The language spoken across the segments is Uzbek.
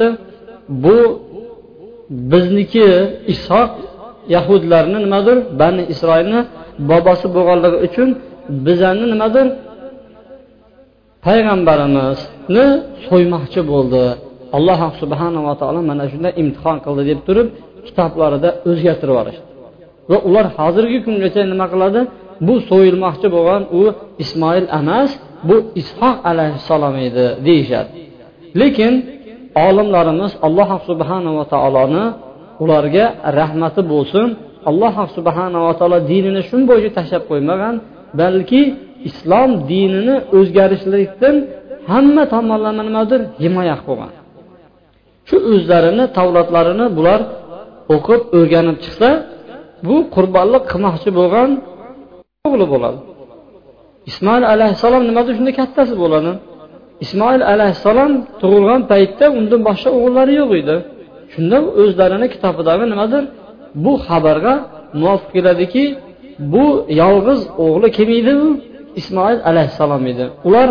qilishdi bu bizniki ishoq yahudlarni nimadir bani isroilni bobosi bo'lganligi uchun bizani nimadir payg'ambarimizni so'ymoqchi bo'ldi. Alloh subhanava taolo mana shunday imtihon qildi deb turib kitoblarida o'zgartirib yuborishdi. Va ular hozirgi kungacha nima qiladi? Bu so'yilmoqchi bo'lgan u ismoil emas bu ishoq alayhissalom edi deyishadi. Lekin olimlarimiz alloh subhanava taoloni ularga rahmati bo'lsin. Alloh subhanava taolo dinini shu bo'yicha tashlab qo'ymagan balki islom dinini o'zgarishlikdan hamma tomonlama nimadir himoya qilib qo'ygan. Shu o'zlarini tavlatlarini bular o'qib o'rganib chiqsa bu qurbonlik qilmoqchi bo'lgan o'g'li bo'ladi. Ismoil alayhissalom nimadir shunda kattasi bo'ladi? Ismoil alayhissalom tug'ilgan paytda undan boshqa o'g'illari yo'q edi. Shunda o'zlarini kitobidagi nimadir bu xabarga muvofiq keladiki bu yolg'iz o'g'li kim edi u? Ismoil alayhissalom edi. Ular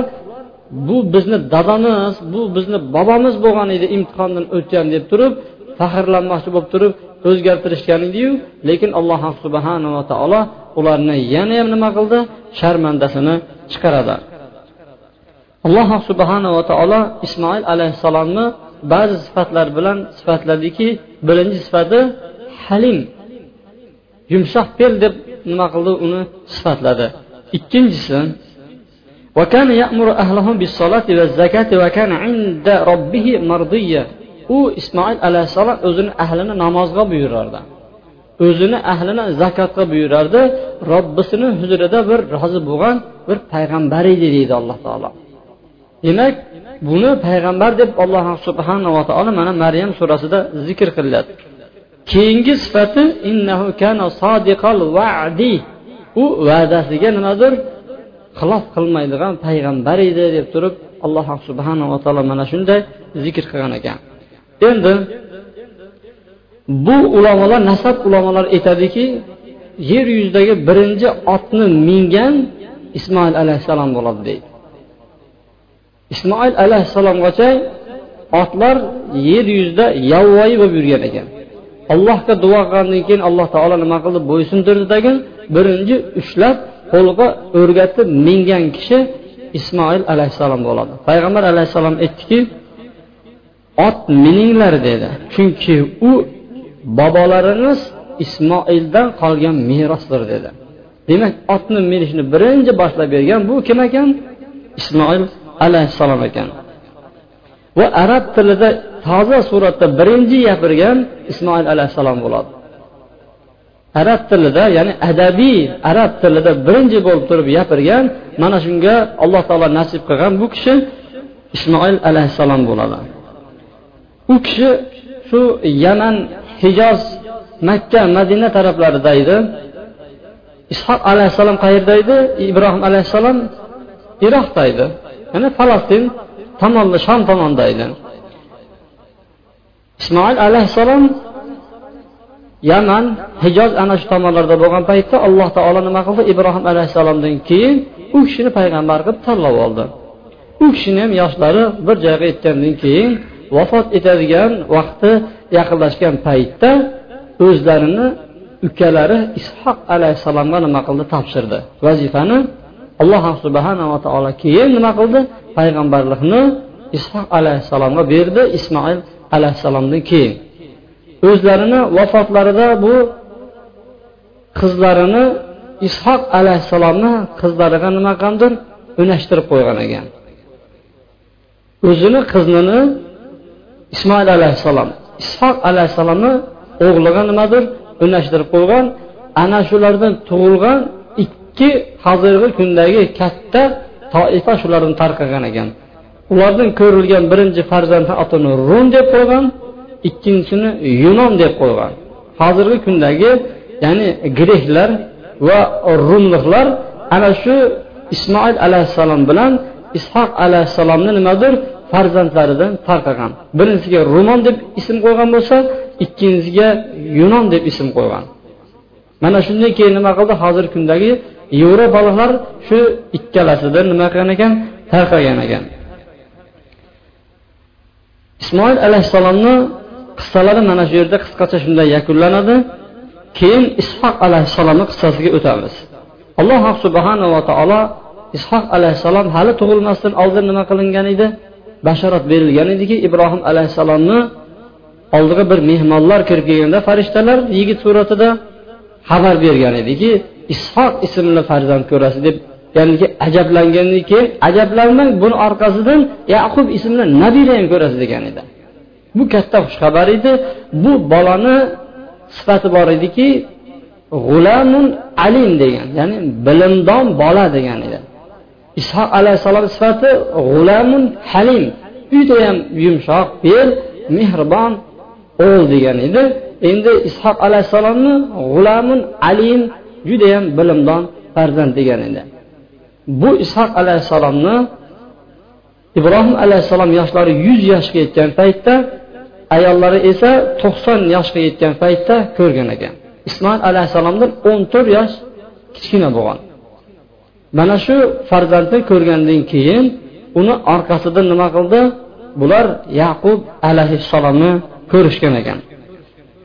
bu bizni dadamiz bu bizni bobomiz bo'lgan edi imtihondan o'tgan deb turib faxrlanmoqchi bo'lib turib o'zgartirishgan ediyu. Lekin alloh subhanava taolo ularni yana ham nima qildi? Sharmandasini chiqaradi. alloh subhanava taolo ismoil alayhissalomni ba'zi sifatlar bilan sifatladiki birinchi sifati halim yumshoq fe'l deb nima qildi uni sifatladi ikkinchisi وكان يأمر أهله بالصلاة والزكاة وكان عند ربه مرضيا u ismoil alayhissalom o'zini ahlini namozga buyurardi o'zini ahlini zakotga buyurardi robbisini huzurida bir rozi bo'lgan bir payg'ambar edi deydi alloh taolo Demak buni payg'ambar deb alloh subhanava taolo mana maryam surasida zikr qilinadi keyingi sifati innahu kana sodiqal va'di u va'dasiga nimadir xilof qilmaydigan payg'ambar edi deb turib alloh subhanava taolo mana shunday zikr qilgan ekan. Endi bu ulamolar nasab ulamolar aytadiki yer yuzidagi birinchi otni mingan ismoil alayhissalom bo'ladi deydi. Ismoil alayhissalomgacha otlar yer yuzida yovvoyi bo'lib yurgan ekan. Allohga duo qilgandan keyin alloh taolo nima qildi? Bo'ysundirdidagi birinchi ushlab qo'lga o'rgatib mingan kishi ismoil alayhissalom bo'ladi. Payg'ambar alayhissalom aytdiki ot mininglar dedi. Chunki u bobolarimiz ismoildan qolgan merosdir dedi. Demak otni minishni birinchi boshlab bergan bu kim ekan? Ismoil alayhissalom ekan. Va arab tilida toza suratda birinchi gapirgan ismoil alayhissalom bo'ladi. Arab tilida ya'ni adabiy arab tilida birinchi bo'lib turib gapirgan mana shunga alloh taolo nasib qilgan bu kishi ismoil alayhissalom bo'ladi. U kishi shu yaman hijoz makka madina taraflarida edi. Ishoq alayhissalom qayerda edi? Ibrohim alayhissalom iroqda edi. Yana falastin tomonda shom tomonda edi. Ismoil alayhissalom yaman hijoz ana shu tomonlarda bo'lgan paytda alloh taolo nima qildi? Ibrohim alayhissalomdan keyin u kishini payg'ambar qilib tanlab oldi. U kishini ham yoshlari bir joyga yetgandan keyin vafot etadigan vaqti yaqinlashgan paytda o'zlarini ukalari ishoq alayhissalomga nima qildi? Topshirdi. Vazifani alloh subhanava taolo keyin nima qildi? Payg'ambarlikni ishoq alayhissalomga berdi ismoil alayhissalomdan keyin. O'zlarini vafotlarida bu qizlarini ishoq alayhissalomni qizlariga nima qilgandir? Unashtirib qo'ygan ekan. O'zini qiznini ismoil alayhissalom ishoq alayhissalomni o'g'liga nimadir unashtirib qo'ygan ana shulardan tug'ilgan ikki hozirgi kundagi katta toifa shulardan tarqagan ekan. Ulardan ko'rilgan birinchi farzandni otini rum deb qo'ygan ikkinchisini yunon deb qo'ygan. Hozirgi kundagi ya'ni greklar va rumliklar ana shu ismoil alayhissalom bilan ishoq alayhissalomni nimadir farzandlaridan tarqagan birinchisiga rumon deb ism qo'ygan bo'lsa ikkinchisiga yunon deb ism qo'ygan. Mana shundan keyin nima qildi? Hozirgi kundagi yevropaliklar shu ikkalasida nima qilgan ekan? Tarqagan ekan. Ismoil alayhissalomni qissalari mana shu yerda qisqacha shunday yakunlanadi. Keyin ishoq alayhissalomni qissasiga o'tamiz. Alloh subhanava taolo ishoq alayhissalom hali tug'ilmasdan oldin nima qilingan edi? Bashorat berilgan ediki ibrohim alayhissalomni oldiga bir mehmonlar kirib kelganda farishtalar yigit suratida xabar bergan ediki ishoq ismli farzand ko'rasiz deb ya'niki ajablangandan keyin ajablanmang buni orqasidan yaqub ismli nabira ham ko'rasiz degan edi. Bu katta xushxabar edi. Bu bolani sifati bor ediki g'ulamun alim degan ya'ni bilimdon bola degan edi. Ishoq alayhissalom sifati g'ulamun halim uyda ham yumshoq bel mehribon o'g'il degan edi. Endi ishoq alayhissalomni g'ulamun alim judayam bilimdon farzand degan edi. Bu ishoq alayhissalomni ibrohim alayhissalom yoshlari yuz yoshga yetgan paytda ayollari esa to'qson yoshga yetgan paytda ko'rgan ekan. Ismoil alayhissalomdan o'n to'rt yosh kichkina bo'lgan. Mana shu farzandni ko'rgandan keyin uni orqasidan nima qildi? Bular yaqub alayhissalomni ko'rishgan ekan.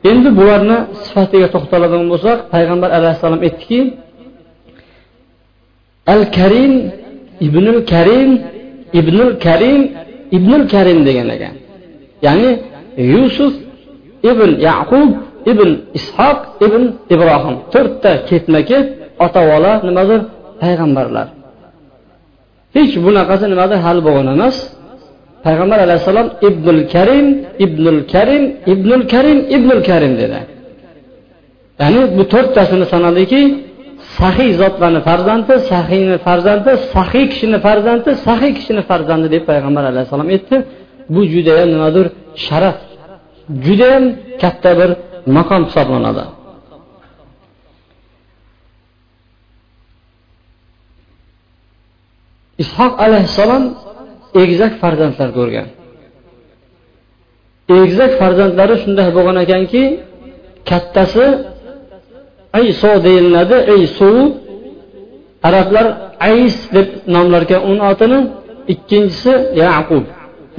Endi bularni sifatiga to'xtaladigan bo'lsak payg'ambar alayhissalom aytdiki al karim ibnul karim ibnul karim ibnul karim degan ekan. Ya'ni yusuf ibn yaqub ibn ishoq ibn ibrohim. To'rtta ketma ket ota bola nimadir payg'ambarlar. Hech bunaqasi nimadir hali bo'lgan emas. Payg'ambar alayhissalom ibnul karim ibnul karim ibnul karim ibnul karim dedi. Ya'ni bu to'rttasini sanadiki saxiy zotlarni farzandi sahiyni farzandi saxiy kishini farzandi saxiy kishini farzandi deb payg'ambar alayhissalom aytdi bu judayam nimadir sharaf judayam katta bir maqom hisoblanadi ishoq alayhissalom egizak farzandlar ko'rgan. Egizak farzandlari shunday bo'lgan ekanki kattasi ayso deyiladi aysu arablar ays deb nomlarkan uni otini ikkinchisi yaqub.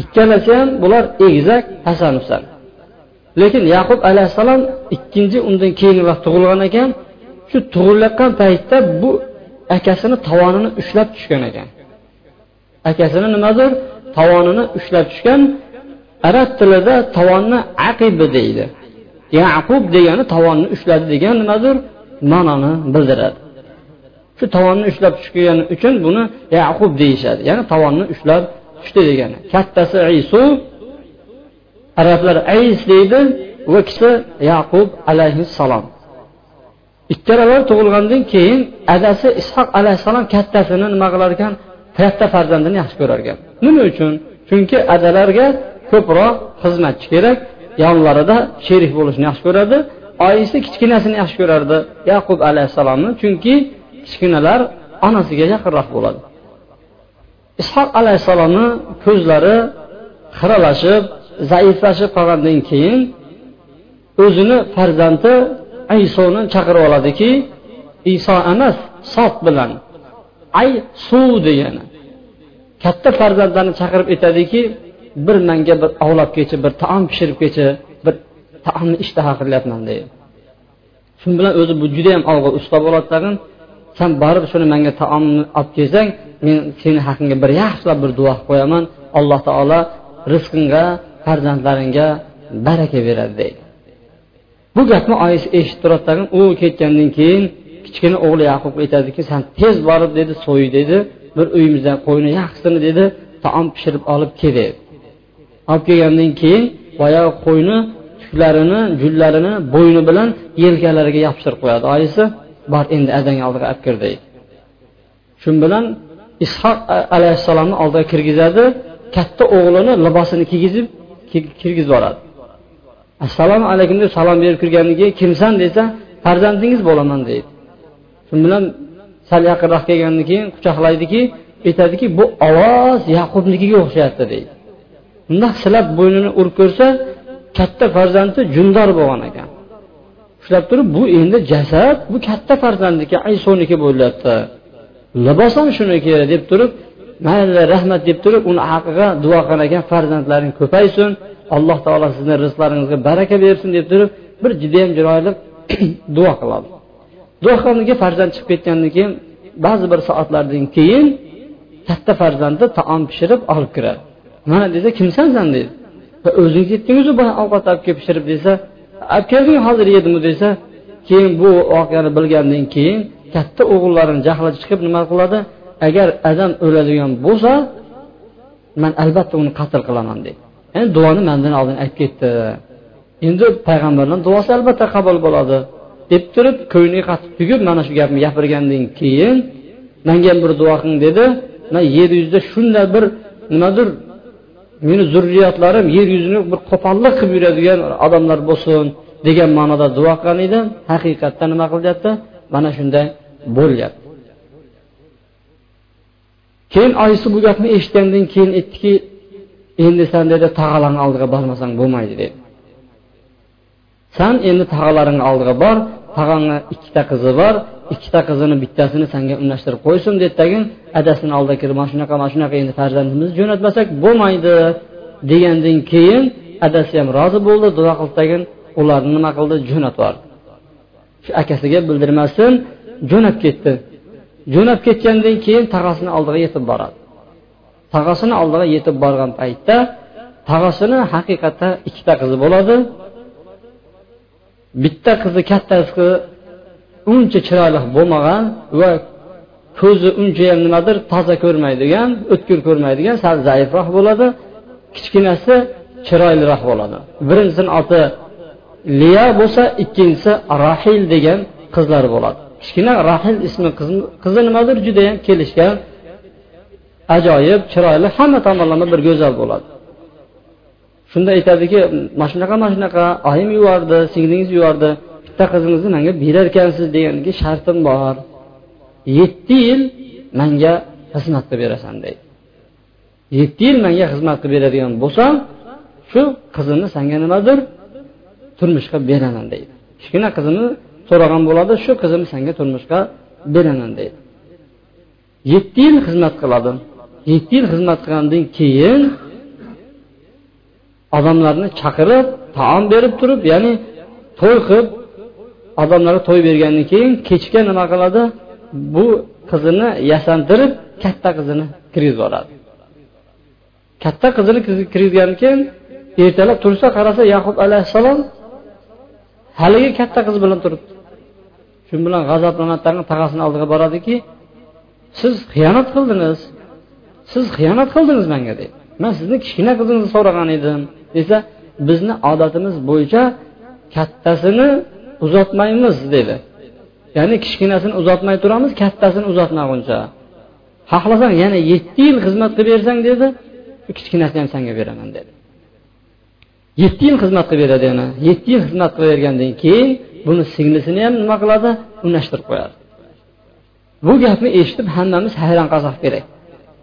Ikkalasi ham bular egizak hasan lekin yaqub alayhissalom ikkinchi undan keyinroq tug'ilgan ekan shu tug'ilayotgan paytda bu akasini tovonini ushlab tushgan ekan. Akasini nimadir tovonini ushlab tushgan arab tilida tovonni aqibi deydi. Yaqub degani tovonni ushladi degan nimadir ma'noni bildiradi. Shu tovonni ushlab tushgani uchun buni yaqub deyishadi. Ya'ni tovonni ushlab tushdi degani. Kattasi isu arablar ays deydi va kishi yaqub alayhissalom. Ikkalalar tug'ilgandan keyin adasi ishoq alayhissalom kattasini nima qilar ekan katta farzandini yaxshi ko'rar ekan nima uchun? Chunki adalarga ko'proq xizmatchi kerak yonlarida sherik bo'lishni yaxshi ko'radi oyisi kichkinasini yaxshi ko'rardi yaqub alayhissalomni chunki kichkinalar onasiga yaqinroq bo'ladi. Ishoq alayhissalomni ko'zlari xiralashib zaiflashib qolgandan keyin o'zini farzandi aysoni chaqirib oladiki iso emas sot bilan ay suv degani. Katta farzandlarni chaqirib aytadiki bir manga bir ovlab kelchi bir taom pishirib kelchi bir taomni ishtaha qilyapman deydi. Shu bilan o'zi bu judayam olg'a usta bo'ladi tag'in san borib shuni manga taomni olib kelsang men seni haqingga bir yaxshilab bir duo qilib qo'yaman. Alloh taolo rizqingga farzandlaringga baraka beradi deydi. Bu gapni oyisi eshitib turadi tag'in u ketgandan keyin kichkina o'g'li yaqub aytadiki san tez borib dedi so'y dedi. Bir uyimizdan qo'yni yaxshisini dedi taom pishirib olib kel olib kelgandan keyin boyagi qo'yni tuklarini jullarini bo'yni bilan yelkalariga yopishtirib qo'yadi. Oyisi bor endi adang oldiga olib kir deydi shu bilan ishoq alayhissalomni oldiga kirgizadi katta o'g'lini libosini kiygizib kirgizib yuboradi assalomu alaykum deb salom berib kirgandan keyin kimsan? desa farzandingiz bo'laman deydi. Shu bilan sal yaqinroq kelgandan keyin quchoqlaydiki aytadiki bu ovoz yaqubnikiga o'xshayapti deydi. Bundoq silab bo'ynini urib ko'rsa katta farzandi jundor bo'lgan ekan. Ushlab turib bu endi jasad bu katta farzandniki aysoniki bo'lyapti. Libos ham shuniki deb turib mayli rahmat deb turib uni haqqiga duo qilgan ekan farzandlaring ko'paysin alloh taolo sizni rizqlaringizga baraka bersin deb turib bir judayam chiroyli duo qiladi. Duo farzand chiqib ketgandan keyin ba'zi bir soatlardan keyin katta farzandi taom pishirib olib kiradi. Mana desa kimsan san deydi o'zing ketdingizu ovqat olib kelib pishirib desa olib kelding hozir yedimu desa keyin bu voqeani bilgandan keyin katta o'g'illarini jahli chiqib nima qiladi? Agar adam o'ladigan bo'lsa man albatta uni qatl qilaman deydi. Endi duoni mandan oldin aytib ketdi. Endi payg'ambarni duosi albatta qabul bo'ladi. Deb turib ko'ngliga qattiq tugib mana shu gapni gapirgandan keyin manga ham bir duo qiling dedi. Man yer yuzida shunday bir nimadir meni zurriyatlarim yer yuzini bir qo'pollik qilib yuradigan odamlar bo'lsin degan ma'noda duo qilgan edi. Haqiqatda nima qilyapti? Mana shunday bo'lyapti. Keyin oyisi bu gapni eshitgandan keyin aytdiki endi san dedi tog'alarni oldiga bormasang bo'lmaydi dedi. San endi tog'alaringni oldiga bor tog'angni ikkita qizi bor ikkita qizini bittasini sanga unlashtirib qo'ysin dedi adasini oldiga kirib mana shunaqa mana shunaqa endi farzandimizni jo'natmasak bo'lmaydi degandan keyin adasi ham rozi bo'ldi duo qildidagin ularni nima qildi? Jo'natib yubordi shu akasiga bildirmasdan jo'nab ketdi. Jo'nab ketgandan keyin tog'asini oldiga yetib boradi. Tog'asini oldiga yetib borgan paytda tog'asini haqiqatda ikkita qizi bo'ladi. Bitta qizi kattasi uncha chiroyli bo'lmagan va ko'zi unchayam nimadir toza ko'rmaydigan o'tkir ko'rmaydigan sal zaifroq bo'ladi. Kichkinasi chiroyliroq bo'ladi. Birinchisini oti liya bo'lsa ikkinchisi rahil degan qizlar bo'ladi. Kichkina rahil ismi qizi nimadir judayam kelishgan ajoyib chiroyli hamma tomonlama bir go'zal bo'ladi. Shunda aytadiki mana shunaqa mana shunaqa oyim yubordi singlingiz yubordi bitta qizingizni manga berarkansiz deganga shartim bor. Yetti yil manga xizmat qilib berasan deydi. Yetti yil manga xizmat qilib beradigan bo'lsam shu qizimni sanga nimadir turmushga beraman deydi. Kichkina qizimni so'ragan bo'ladi shu qizimni senga turmushga beraman deydi. Yetti yil xizmat qiladi yetti yil xizmat qilgandan keyin odamlarni chaqirib taom berib turib ya'ni to'y qilib odamlarga to'y bergandan keyin kechga nima qiladi? Bu qizini yasantirib katta qizini kirgizib yuboradi katta qizini kirgizgandan keyin ertalab tursa qarasa yaqub alayhissalom haligi katta qiz bilan turibdi. Shu bilan g'azablanadi tag'asini oldiga boradiki siz xiyonat qildingiz. Siz xiyonat qildingiz manga deydi man sizni kichkina qizingizni so'ragan edim desa bizni odatimiz bo'yicha kattasini uzatmaymiz dedi. Ya'ni kichkinasini uzatmay turamiz kattasini uzatmaguncha. Xohlasang yana yetti yil xizmat qilib bersang dedi. Kichkinasini ham sanga beraman dedi. Yetti yil xizmat qilib beradi yana. Yetti yil xizmat qilib bergandan keyin buni singlisini ham nima qiladi? Unashtirib qo'yadi. Bu gapni eshitib hammamiz hayron qolsak kerak.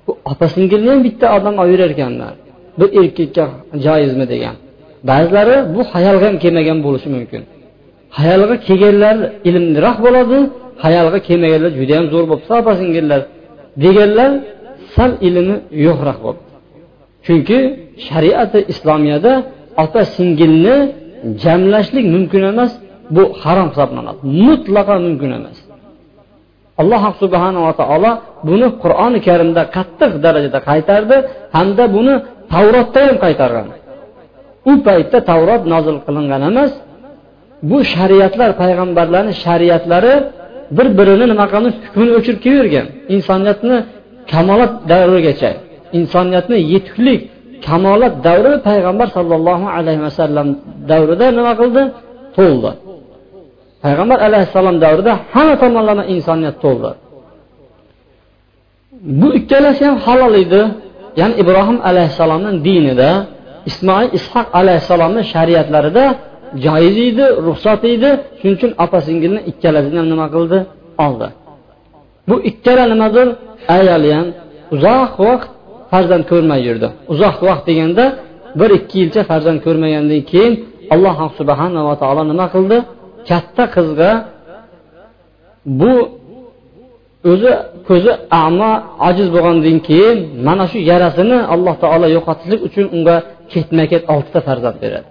Bu opa singilni ham bitta odam olib ekanlar. Bir erkakka joizmi degan. Ba'zilari bu hayolga ham kelmagan bo'lishi mumkin. Hayolga kelganlar ilmliroq bo'ladi hayolga kelmaganlar judayam zo'r bo'libdi opa singillar deganlar sal ilmi yo'qroq bo'libdi. Chunki shariati islomiyada opa singilni jamlashlik mumkin emas bu harom hisoblanadi. Mutlaqo mumkin emas. Alloh subhanava taolo buni qur'oni karimda qattiq darajada qaytardi hamda buni tavrotda ham qaytargan. U paytda tavrot nozil qilingan emas bu shariatlar payg'ambarlarni shariatlari bir birini nima qilgan hukmini o'chirib kelavergan. Insoniyatni kamolat davrigacha insoniyatni yetuklik kamolat davri payg'ambar sollallohu alayhi vasallam davrida nima qildi? To'ldi payg'ambar alayhissalom davrida hamma tomonlama insoniyat to'ldi bu ikkalasi ham halol edi. Ya'ni ibrohim alayhissalomni dinida ismoil ishoq alayhissalomni shariatlarida joiz edi ruxsat edi. Shuning uchun opa singilni ikkalasini ham nima qildi? Oldi. Bu ikkala nimadir ayoli ham uzoq vaqt farzand ko'rmay yurdi. Uzoq vaqt deganda bir ikki yilcha farzand ko'rmagandan keyin alloh subhanava taolo nima qildi? Katta qizga bu o'zi ko'zi amo ojiz bo'lgandan keyin mana shu yarasini alloh taolo yo'qotishlik uchun unga ketma ket oltita farzand beradi.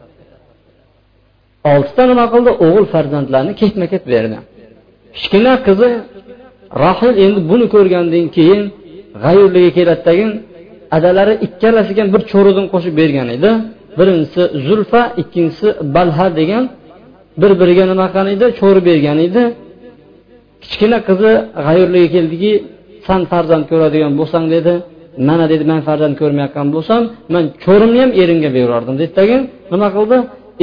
Oltita nima qildi? O'g'il farzandlarni ketma ket berdi. Kichkina qizi rohil endi buni ko'rgandan keyin g'ayurliga keladidagi adalari ikkalasiga bir cho'ridan qo'shib bergan edi. Birinchisi zulfa ikkinchisi balha degan bir biriga nima qilgan edi? Cho'r bergan edi. Kichkina qizi g'ayurliga keldiki san farzand ko'radigan bo'lsang dedi. Mana dedi man farzand ko'rmayotgan bo'lsam man cho'rimni ham erimga berardim dedidagi nima qildi?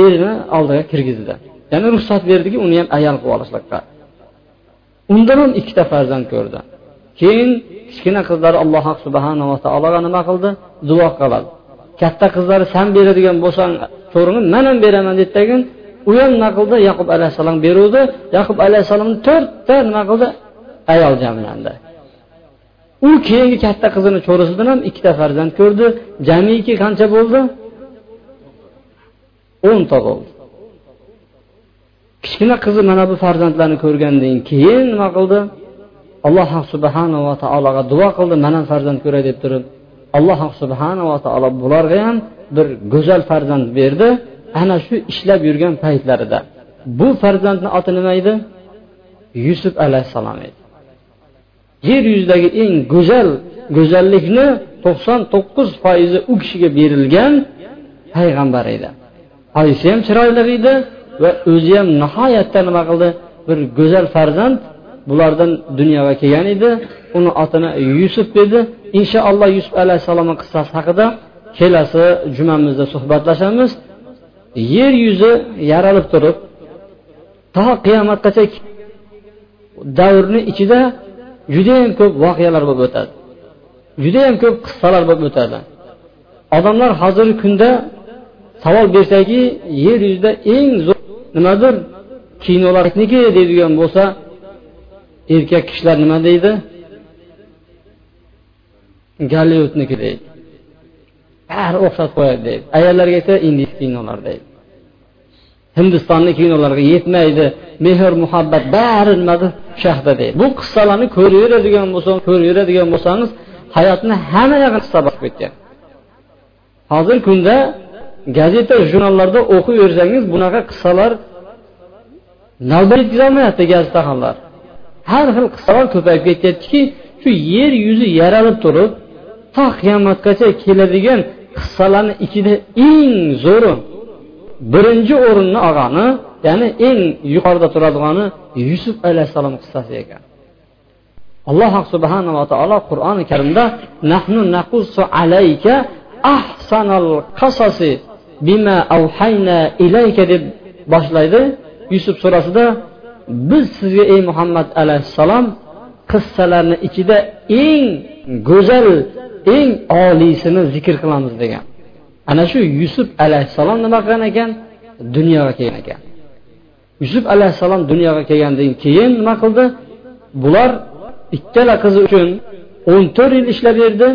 Erini oldiga kirgizdi. Ya'ni ruxsat berdiki uni ham ayol qilib olishlikqa. Undan ham ikkita farzand ko'rdi. Keyin kichkina qizlari alloh subhanava taologa nima qildi? Duo qiladi. Katta qizlari san beradigan bo'lsang cho'rini man ham beraman dedidagi u ham nima qildi? Yaqub alayhissalom beruvdi. Yaqub alayhissalomni to'rtta nima qildi? Ayol jamlandi. U keyingi katta qizini cho'risidan ham ikkita farzand ko'rdi. Jamiki qancha bo'ldi? O'nta bo'ldi. Kichkina qizi mana bu farzandlarni ko'rgandan keyin nima qildi? Alloh subhanava taologa duo qildi. Man ham farzand ko'ray deb turib alloh subhanava taolo bularga ham bir go'zal farzand berdi. Ana shu ishlab yurgan paytlarida bu farzandni oti nima edi? Yusuf alayhissalom edi. Yer yuzidagi eng go'zal go'zallikni to'qson to'qqiz foizi u kishiga berilgan payg'ambar edi. Oyisi ham chiroyli edi va o'zi ham nihoyatda nima qildi? Bir go'zal farzand bulardan dunyoga kelgan edi. Uni otini yusuf dedi. Inshaalloh yusuf alayhissalomni qissasi haqida kelasi jumamizda suhbatlashamiz. Yer yuzi yaralib turib to qiyomatgacha davrni ichida judayam ko'p voqealar bo'lib o'tadi. Judayam ko'p qissalar bo'lib o'tadi. Odamlar hozirgi kunda savol bersaki yer yuzida eng zo'r nimadir? Kinolarniki deydigan bo'lsa erkak kishilar nima deydi? Gollivudniki deydi. Bari o'xshatib qo'yadi deydi. Ayollarga esa ingliz kinolar deydi. Hindistonni kinolariga yetmaydi. Mehr muhabbat bari nimadir shahda deydi. Bu qissalarni ko'raveradigan bo'lsangiz ko'raveradigan bo'lsangiz hayotni hamma yog'ini qissa bosib ketgan. Hozirgi kunda gazeta jurnallarda o'qiyversangiz bunaqa qissalar navbat yetkazolmayapti gazetaxonlar har xil qissalar ko'payib ketyaptiki shu yer yuzi yaralib turib to qiyomatgacha keladigan qissalarni ichida eng zo'ri birinchi o'rinni olgani ya'ni eng yuqorida turadigani yusuf alayhissalom qissasi ekan. Alloh subhanava taolo qur'oni karimda nahnu naqusu alayka ahsanal qasasi bima avhayna ilayka deb boshlaydi yusuf surasida. Biz sizga ey muhammad alayhissalom qissalarni ichida eng go'zal eng oliysini zikr qilamiz degan. Ana shu yusuf alayhissalom nima qilgan ekan? Dunyoga kelgan ekan. Yusuf alayhissalom dunyoga kelgandan keyin nima qildi? Bular ikkala qizi uchun o'n to'rt yil ishlab berdi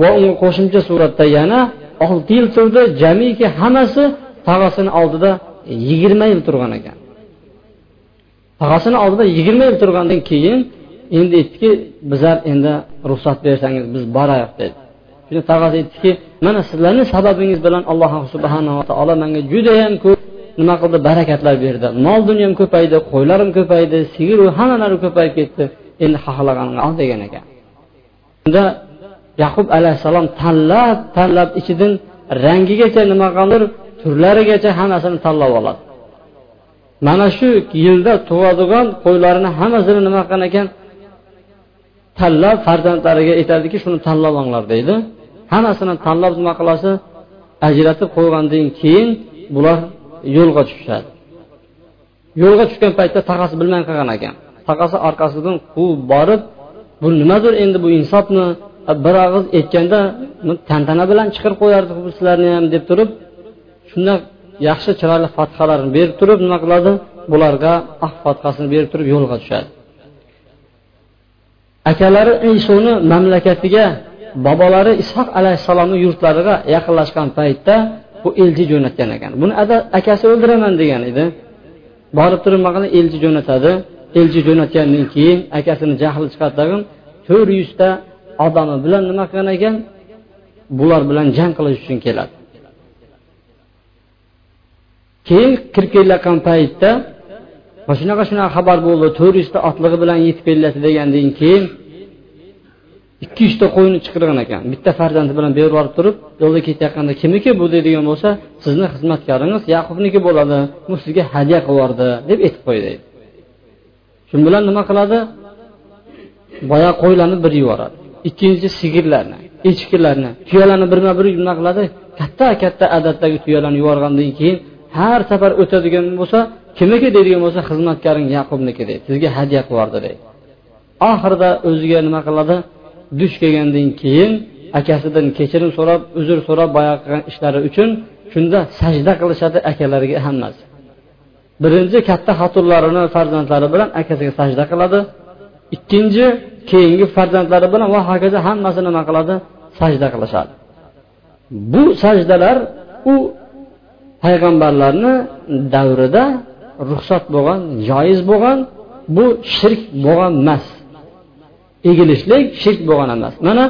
va unga qo'shimcha suratda yana olti yil turdi. Jamiki hammasi tog'asini oldida yigirma yil turgan ekan. Tog'asini oldida yigirma yil turgandan keyin endi aytdiki bizlar endi ruxsat bersangiz biz boraylik dedi. Shunda tog'asi aytdiki mana sizlarni sababingiz bilan alloh subhanava taolo manga judayam ko'p nima qildi? Barakatlar berdi. Mol dunyom ko'paydi qo'ylarim ko'paydi sigiru hammalari ko'payib ketdi. Endi xohlaganingni ol degan ekan. Unda yaqub alayhissalom tanlab tanlab ichidan rangigacha nima qilgandir turlarigacha hammasini tanlab oladi. Mana shu yilda tug'adigan qo'ylarini hammasini nima qilgan ekan? Tanlab farzandlariga aytadiki shuni tanlab olinglar deydi. Hammasini tanlab nima qilasi ajratib qo'ygandan keyin bular yo'lga tushishadi. Yo'lga tushgan paytda taqasi bilmay qolgan ekan. Taqasi orqasidan quvib borib bu nimadir endi bu insofmi bir og'iz aytganda tantana bilan chiqarib qo'yardik bu sizlarni ham deb turib shunda yaxshi chiroyli fathalarni berib turib nima qiladi? Bularga ah fathasini berib turib yo'lga tushadi. Akalari isoni mamlakatiga bobolari ishoq alayhissalomni yurtlariga yaqinlashgan paytda bu elchi jo'natgan ekan. Buni akasi o'ldiraman degan edi. Borib turib nima elchi jo'natadi. Elchi jo'natgandan keyin akasini jahli chiqadi tag'in to'rt yuzta odami bilan nima qilgan ekan? Bular bilan jang qilish uchun keladi. Keyin kirib kelayotgan paytda mana shunaqa shunaqa xabar bo'ldi to'rtta otlig'i bilan yetib kelyapti degandan keyin ikki uchta qo'yni chiqirgan ekan. Bitta farzandi bilan berib yuborib turib yo'lda ketayotganda kimniki bu deydigan bo'lsa sizni xizmatkaringiz yaqubniki bo'ladi bu sizga hadya qilib yubordi deb aytib qo'ydi. Shu bilan nima qiladi? Boya qo'ylarni bir yuboradi. Ikkinchi sigirlarni echkilarni tuyalarni birma bir nima qiladi? Katta katta adatdagi tuyalarni yuborgandan keyin har safar o'tadigan bo'lsa kimniki deydigan bo'lsa xizmatkaring yaqubniki deydi sizga hadya qilib yubordi deydi oxirida o'ziga nima qiladi? Duch kelgandan keyin akasidan kechirim so'rab uzr so'rab boyagi qilgan ishlari uchun shunda sajda qilishadi akalariga hammasi birinchi katta xotinlarini farzandlari bilan akasiga sajda qiladi. Ikkinchi keyingi farzandlari bilan va hokazo hammasi nima qiladi? Sajda qilishadi. Bu sajdalar u payg'ambarlarni davrida ruxsat bo'lgan joiz bo'lgan bu shirk bo'lgan emas. Egilishlik shirk bo'lgan emas. Mana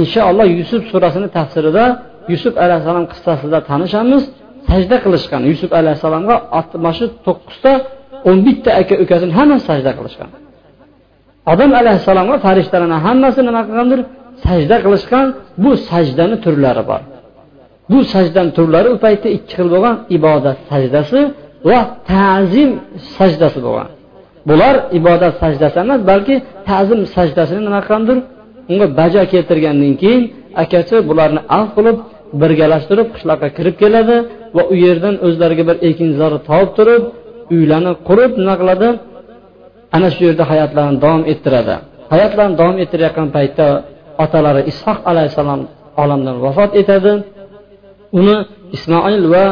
inshaalloh yusuf surasini tafsirida yusuf alayhissalom qissasida tanishamiz. Sajda qilishgan. Yusuf alayhissalomga mana shu to'qqizta o'n bitta aka ukasini hammasi sajda qilishgan. Odam alayhissalomga farishtalarni hammasi nima qilgandir? Sajda qilishgan. Bu sajdani turlari bor. Bu sajdani turlari u paytda ikki xil bo'lgan. Ibodat sajdasi va ta'zim sajdasi bo'lgan. Bular ibodat sajdasi emas balki ta'zim sajdasini nima qilgandir unga bajo keltirgandan keyin akasi bularni af qilib birgalashtirib qishloqqa kirib keladi va u yerdan o'zlariga bir ekinzor topib turib uylarni qurib nima qiladi? Ana shu yerda hayotlarini davom ettiradi. Hayotlarini davom ettirayotgan paytda otalari ishoq alayhissalom olamdan vafot etadi. Uni ismoil va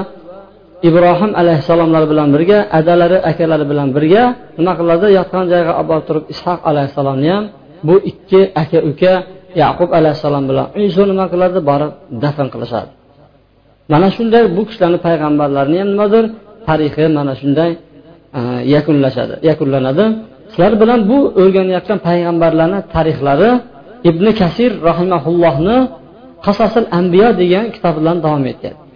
ibrohim alayhissalomlar bilan birga adalari akalari bilan birga nima qiladi? Yotgan joyga olib borib turib ishoq alayhissalomni ham bu ikki aka uka yaqub alayhissalom bilan iso nima qiladi? Borib dafn qilishadi. Mana shunday bu kishilarni payg'ambarlarini ham nimadir tarixi mana shunday e, yakunlashadi yakunlanadi. Sizlar bilan bu o'rganayotgan payg'ambarlarni tarixlari ibn kasir rahimaullohni qasasil ambiyo degan kitobidan davom etyapti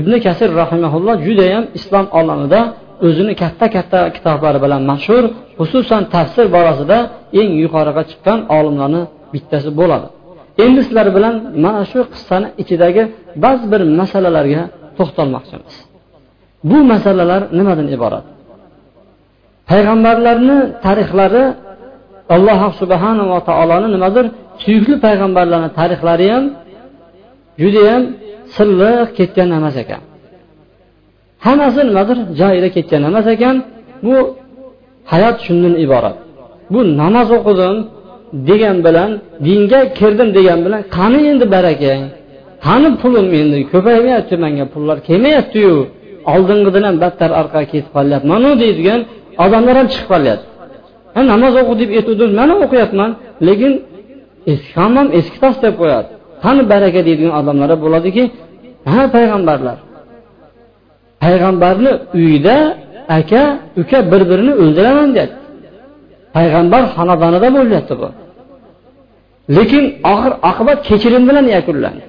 ibn kasir rahimaulloh judayam islom olamida o'zini katta katta kitoblari bilan mashhur xususan tafsir borasida eng yuqoriga chiqqan olimlarni bittasi bo'ladi. Endi sizlar bilan mana shu qissani ichidagi ba'zi bir masalalarga to'xtalmoqchimiz. Bu masalalar nimadan iborat? Payg'ambarlarni tarixlari alloh subhanava taoloni nimadir suyukli payg'ambarlarni tarixlari ham judayam silliq ketgan emas ekan. Hammasi nimadir joyida ketgan emas ekan. Bu hayot shundan iborat. Bu namoz o'qidim degan bilan dinga kirdim degan bilan qani endi barakang qani pulim endi? Ko'paymayapti manga pullar kelmayaptiyu. Oldingidan ham battar orqaga ketib qolyapmanu deydigan odamlar ham chiqib qolyapti. Namoz o'qi deb aytuvdim mana o'qiyapman. Lekin eski eski tos deb qo'yadi. Qani baraka deydigan odamlar bo'ladiki ha payg'ambarlar. Payg'ambarni uyida aka uka bir birini o'ldiraman deyapti. Payg'ambar xonadonida bo'lyapti bu. Lekin oxir oqibat kechirim bilan yakunlandi.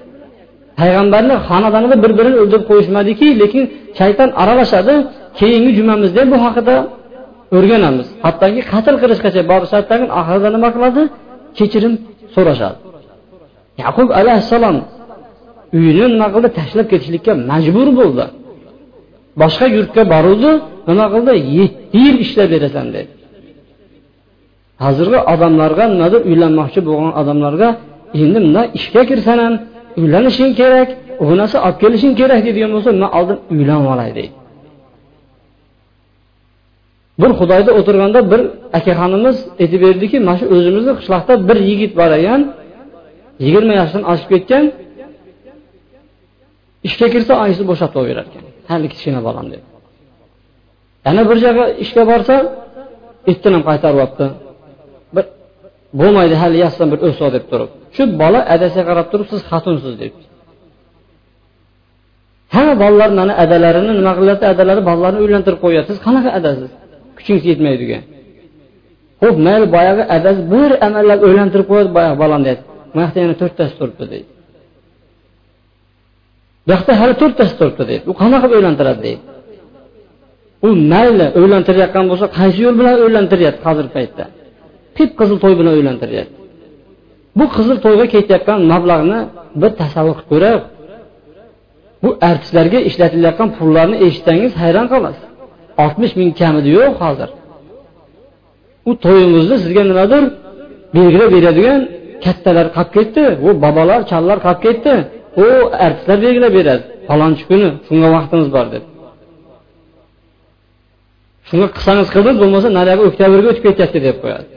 Payg'ambarni xonadonida bir birini o'ldirib qo'yishmadiki lekin shayton aralashadi keyingi jumamizda bu haqida o'rganamiz. Hattoki qatl qilishgacha borishadi oxirida nima qiladi? Kechirim so'rashadi. Yaqub alayhissalom uyini nima qildi tashlab ketishlikka majbur bo'ldi. Boshqa yurtga boruvdi nima qildi yetti yil ishlab berasan dedi. Hozirgi odamlarga nimadir uylanmoqchi bo'lgan odamlarga endi bunday ishga kirsan ham uylanishing kerak bu narsa olib kelishing kerak deydigan bo'lsa man oldin uylanib olay deydi bir xudoyda o'tirganda bir akaxonimiz aytib berdiki mana shu o'zimizni qishloqda bir yigit bor ekan yigirma yoshdan oshib ketgan ishga kirsa oyisi bo'shatib olib berar ekan hali kichkina bolam deb. Yana bir joyga ishga borsa itdan ham qaytarib bir bo'lmaydi hali yassam bir o'so deb turib. Shu bola adasiga qarab turib siz xotinsiz deb. Hamma bolalar mana adalarini nima qilyapti adalari bolalarni uylantirib qo'yyapti siz qanaqa adasiz? Kuchingiz yetmaydigan. Ho'p mayli boyagi adasi bir amallab o'ylantirib qo'yadi boyagi bolani deyapti. Bu yana to'rttasi turibdi deydi. Bu yoqda hali to'rttasi turibdi deydi. U qanaqa qilib o'ylantiradi deydi. U mayli uylantirayotgan bo'lsa qaysi yo'l bilan uylantiryapti hozirgi paytda? Qip qizil to'y bilan uylantiryapti. Bu qizil to'yga ketayotgan mablag'ni bir tasavvur qilib ko'rib bu artistlarga ishlatilayotgan pullarni eshitsangiz hayron qolasiz. Oltmish ming kamida yo'q hozir. U to'yingizni sizga nimadir belgilab beradigan kattalar qolib ketdi u bobolar challar qolib ketdi. U artistlar belgilab beradi. Falonchi kuni shunga vaqtimiz bor deb. Shunga qilsangiz qildingiz bo'lmasa naryoqqa oktyabrga o'tib ketyapti deb qo'yadi.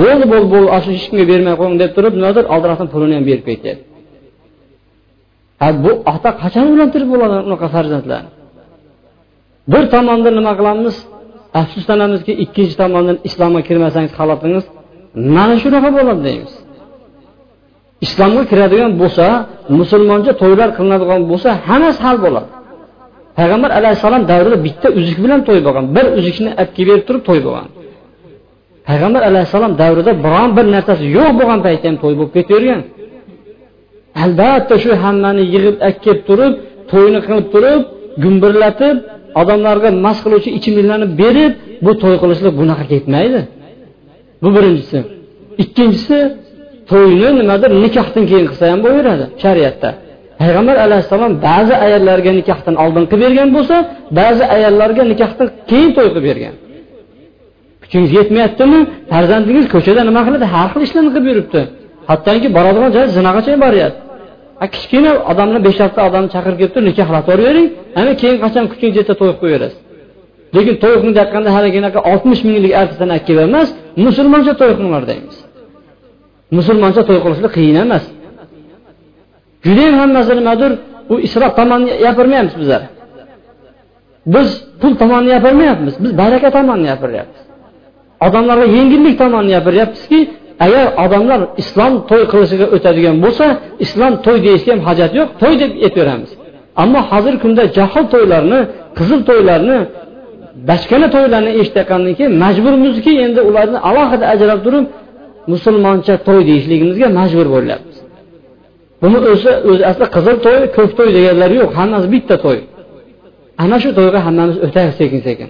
Bo'ldi bo'ldi bo'ldi shu hech kimga bermay qo'ying deb turib nimadir oldiroqdan pulini ham berib ketyapti bu ota qachon uylantirib bo'ladi unaqa farzandlarni bir tomonda nima qilamiz? Afsuslanamizki ikkinchi tomondan islomga kirmasangiz halotingiz mana shunaqa bo'ladi deymiz. Islomga kiradigan bo'lsa musulmoncha to'ylar qilinadigan bo'lsa hammasi hal bo'ladi. Payg'ambar alayhissalom davrida bitta uzuk bilan to'y bo'lgan bir uzukni olib kelib berib turib to'y bo'lgan. Payg'ambar alayhissalom davrida biron bir narsasi yo'q bo'lgan paytda ham to'y bo'lib ketavergan. Albatta shu hammani yig'ib olib kelib turib to'yni qilib turib gumburlatib odamlarga mast qiluvchi ichimliklarni berib bu to'y qilishlik bunaqa ketmaydi. Bu birinchisi. Ikkinchisi to'yni nimadir nikohdan keyin qilsa ham bo'laveradi shariatda. Payg'ambar alayhissalom ba'zi ayollarga nikohdan oldin qilib bergan bo'lsa ba'zi ayollarga nikohdan keyin to'y qilib bergan. Kuchingiz yetmayaptimi? Farzandingiz ko'chada nima qiladi? Har xil ishlarni qilib yuribdi. Hattoki boradigan joyi zinagacha boryapti kichkina odamni besh olti odamni chaqirib kelib turib nikohlatib yuboravering ana keyin qachon kuchingiz yetsa to'y qilib qo'yaverasiz. Lekin to'y qilib aytganda haligi oltmish minglik artistdan olib kelib emas musulmoncha to'y qilinglar deymiz. Musulmoncha to'y qilishlik qiyin emas. Judayam hammasi nimadir u isrof tomonni gapirmayapmiz bizlar. Biz pul tomonni gapirmayapmiz biz baraka tomonni gapiryapmiz odamlarga yengillik tomonni gapiryapmizki agar odamlar islom to'y qilishiga o'tadigan bo'lsa islom to'y deyishga ham hojat yo'q to'y deb aytaveramiz ammo hozirgi kunda jahol to'ylarni qizil to'ylarni bachkana to'ylarni eshitayotgandan keyin majburmizki endi ularni alohida ajrab turib musulmoncha to'y deyishligimizga majbur bo'lyapmiz. Buni o'zi o'zi asli qizil to'y ko'k to'y deganlari yo'q hammasi bitta to'y. Ana shu to'yga hammamiz o'tamiz sekin sekin.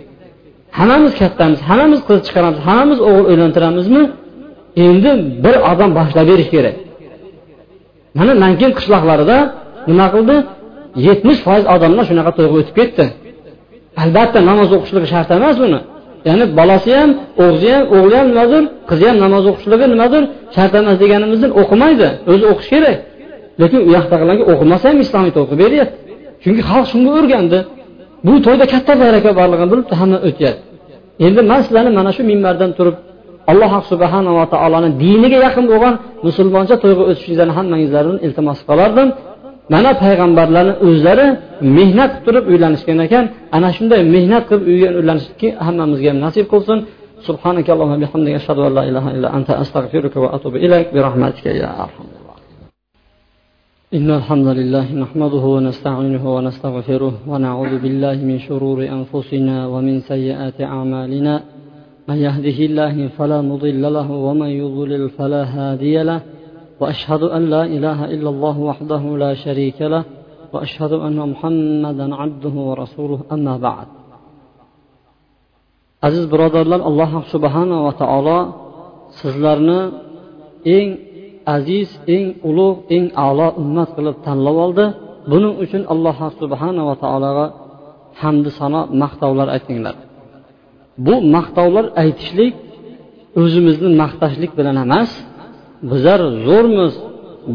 Hammamiz kattamiz hammamiz qiz chiqaramiz hammamiz o'g'il uylantiramizmi endi bir odam boshlab berish kerak. Mana nankin qishloqlarida nima qildi? Yetmish foiz odamlar shunaqa to'yga o'tib ketdi. Albatta namoz o'qishligi shart emas uni ya'ni bolasi ham o'g'zi ham o'g'li ham nimadir qizi ham namoz o'qishligi nimadir shart emas deganimizdan o'qimaydi. O'zi o'qish kerak. Lekin u yoqdagilarga o'qimasa ham islomiy to'y qilib beryapti. Chunki xalq shunga o'rgandi. Bu to'yda katta baraka borligini bilibdi hamma o'tyapti. Endi man sizlarni mana shu minbardan turib alloh subhanava taoloni diniga yaqin bo'lgan musulmoncha to'yga o'tishingizlarni hammangizlardan iltimos qilardim. mana payg'ambarlarni o'zlari mehnat qilib turib uylanishgan ekan ana shunday mehnat qilib uyga uylanishni hammamizga ham nasib qilsin سبحانك اللهم وبحمدك أشهد أن لا إله إلا أنت أستغفرك وأتوب إليك برحمتك يا أرحم إن الحمد لله نحمده ونستعينه ونستغفره ونعوذ بالله من شرور أنفسنا ومن سيئات أعمالنا من يهده الله فلا مضل له ومن يضلل فلا هادي له واشهد ان لا اله الا الله وحده لا شريك له واشهد ان محمدا عبده ورسوله اما بعد aziz birodarlar alloh subhanava taolo sizlarni eng aziz eng ulug' eng a'lo ummat qilib tanlab oldi buning uchun alloh subhanava taologa hamdi sano maqtovlar aytinglar bu maqtovlar aytishlik o'zimizni maqtashlik bilan emas bizlar zo'rmiz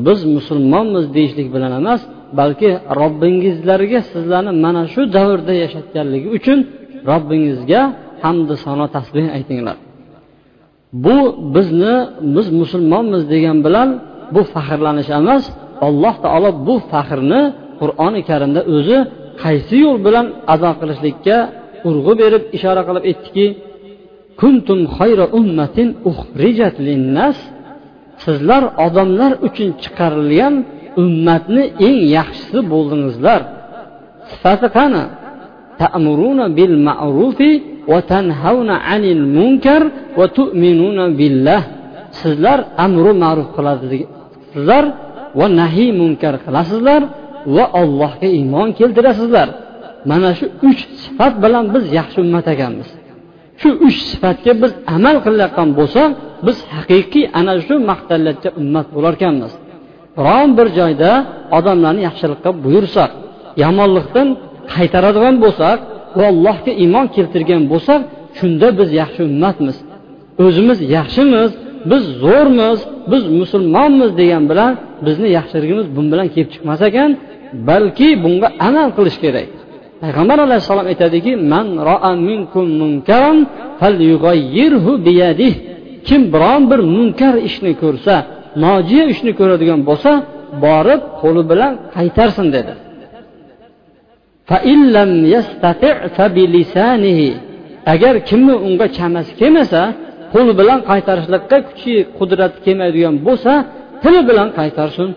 biz musulmonmiz deyishlik bilan emas balki robbingizlarga sizlarni mana shu davrda yashatganligi uchun robbingizga hamdu sano tasbeh aytinglar. Bu bizni biz musulmonmiz degan bilan bu faxrlanish emas alloh taolo bu faxrni qur'oni karimda o'zi qaysi yo'l bilan ado qilishlikka urg'u berib ishora qilib aytdiki kuntum xayra ummatin uxrijat linnas sizlar odamlar uchun chiqarilgan ummatni eng yaxshisi bo'ldingizlar. Sifati qani? Ta'muruna bil ma'rufi va tanhauna anil munkar va tu'minuna billah. Sizlar amru ma'ruf qilasizlar va nahiy munkar qilasizlar va allohga iymon keltirasizlar. Mana shu uch sifat bilan biz yaxshi ummat ekanmiz shu uch sifatga biz amal qilayotgan bo'lsak biz haqiqiy ana shu maqtallatga ummat bo'larkanmiz. Biron bir joyda odamlarni yaxshilikqa buyursak yomonlikdan qaytaradigan bo'lsak va allohga iymon keltirgan bo'lsak shunda biz yaxshi ummatmiz. O'zimiz yaxshimiz biz zo'rmiz biz musulmonmiz degan bilan bizni yaxshiligimiz bun bilan kelib chiqmas ekan balki bunga amal qilish kerak. Payg'ambar alayhissalom aytadiki man minkum munkaran biyadih kim biron bir munkar ishni ko'rsa nojiya ishni ko'radigan bo'lsa borib qo'li bilan qaytarsin dedi. Agar kimni unga chamasi kelmasa qo'li bilan qaytarishlikqa kuchi qudrati kelmaydigan bo'lsa tili bilan qaytarsin.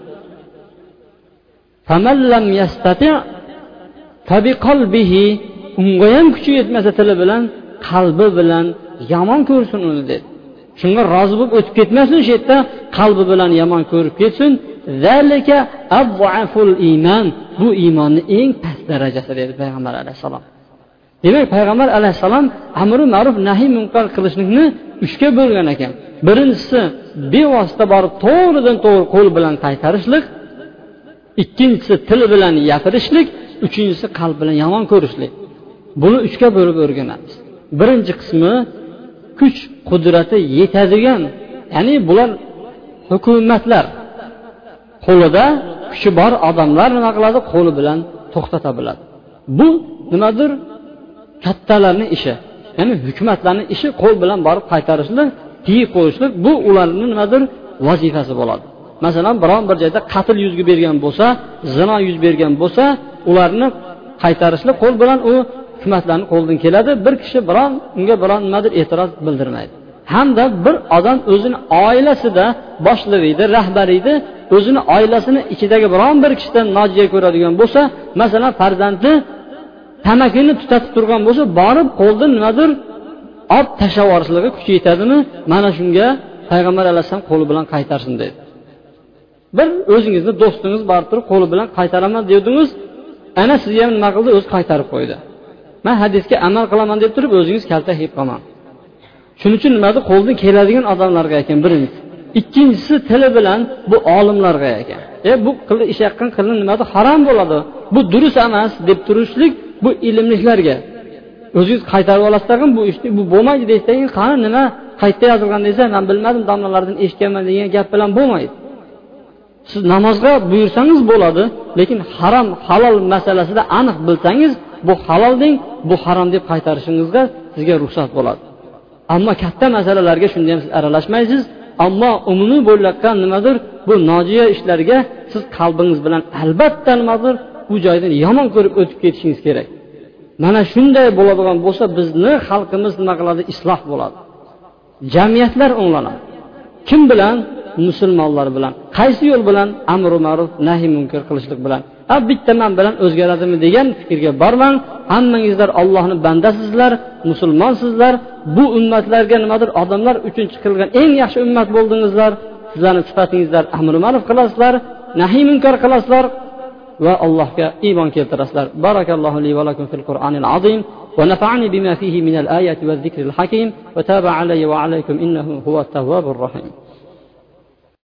Unga ham kuchi yetmasa tili bilan qalbi bilan yomon ko'rsin uni dedi shunga rozi bo'lib o'tib ketmasin shu yerda qalbi bilan yomon ko'rib ketsin. Bu iymonni eng past darajasi dedi payg'ambar alayhissalom. Demak payg'ambar alayhissalom amri ma'ruf nahiy munkar qilishlikni uchga bo'lgan ekan. Birinchisi bevosita borib to'g'ridan to'g'ri qo'l bilan qaytarishlik. Ikkinchisi til bilan gapirishlik. Uchinchisi qalb bilan yomon ko'rishlik. Buni uchga bo'lib o'rganamiz. Birinchi qismi kuch qudrati yetadigan ya'ni bular hukumatlar qo'lida kuchi bor odamlar nima qiladi? Qo'li bilan to'xtata biladi. Bu nimadir kattalarni ishi ya'ni hukumatlarni ishi qo'l bilan borib qaytarishlik tiyib qo'yishlik bu ularni nimadir vazifasi bo'ladi. Masalan biron bir joyda qatl yuz bergan bo'lsa zino yuz bergan bo'lsa ularni qaytarishlik qo'l bilan u hukumatlarni qo'lidan keladi. Bir kishi biron unga biron nimadir e'tiroz bildirmaydi. Hamda bir odam o'zini oilasida boshlig'i edi rahbari edi o'zini oilasini ichidagi biron bir kishidan nojiya ko'radigan bo'lsa masalan farzandi tamakini tutatib turgan bo'lsa borib qo'ldan nimadir olib tashlab yuborishligiga kuchi yetadimi mana shunga payg'ambar alayhissalom qo'li bilan qaytarsin dedi. Bir o'zingizni do'stingiz borib turib qo'li bilan qaytaraman devdingiz. Ana sizga ham nima qildi? O'zi qaytarib qo'ydi. Man hadisga amal qilaman deb turib o'zingiz kaltak yeb qolmang shuning uchun nimadir qo'ldan keladigan odamlarga ekan birinchisi ikkinchisi tili bilan bu olimlarga ekan. E bu ish yaqqan qilin nimada harom bo'ladi? Bu durust emas deb turishlik bu ilmliklarga. O'zingiz qaytarib olasiz tag'in bu ishni bu bo'lmaydi deysiz qani nima qayerda yozilgan desa man bilmadim domlalardan eshitganman degan gap bilan bo'lmaydi. Siz namozga buyursangiz bo'ladi lekin harom halol masalasida aniq bilsangiz bu halol deng bu harom deb qaytarishingizga sizga ruxsat bo'ladi. Ammo katta masalalarga shunda ham siz aralashmaysiz. Ammo umumiy bo'layotgan nimadir bu nojiya ishlarga siz qalbingiz bilan albatta nimadir bu joydan yomon ko'rib o'tib ketishingiz kerak. Mana shunday bo'ladigan bo'lsa bizni xalqimiz nima qiladi? Isloh bo'ladi. Jamiyatlar o'nglanadi kim bilan? musulmonlar bilan qaysi yo'l bilan amru ma'ruf nahiy munkar qilishlik bilan a bitta man bilan o'zgaradimi degan fikrga bormang hammangizlar ollohni bandasizlar musulmonsizlar bu ummatlarga nimadir odamlar uchun chiqilgan eng yaxshi ummat bo'ldingizlar sizlarni sifatingizlar amri ma'ruf qilasizlar nahiy munkar qilasizlar va allohga iymon keltirasizlar barakallohu li va lakum fil qur'anil azim ونفعني بما فيه من الآيات والذكر الحكيم وتاب علي وعليكم إنه هو التواب الرحيم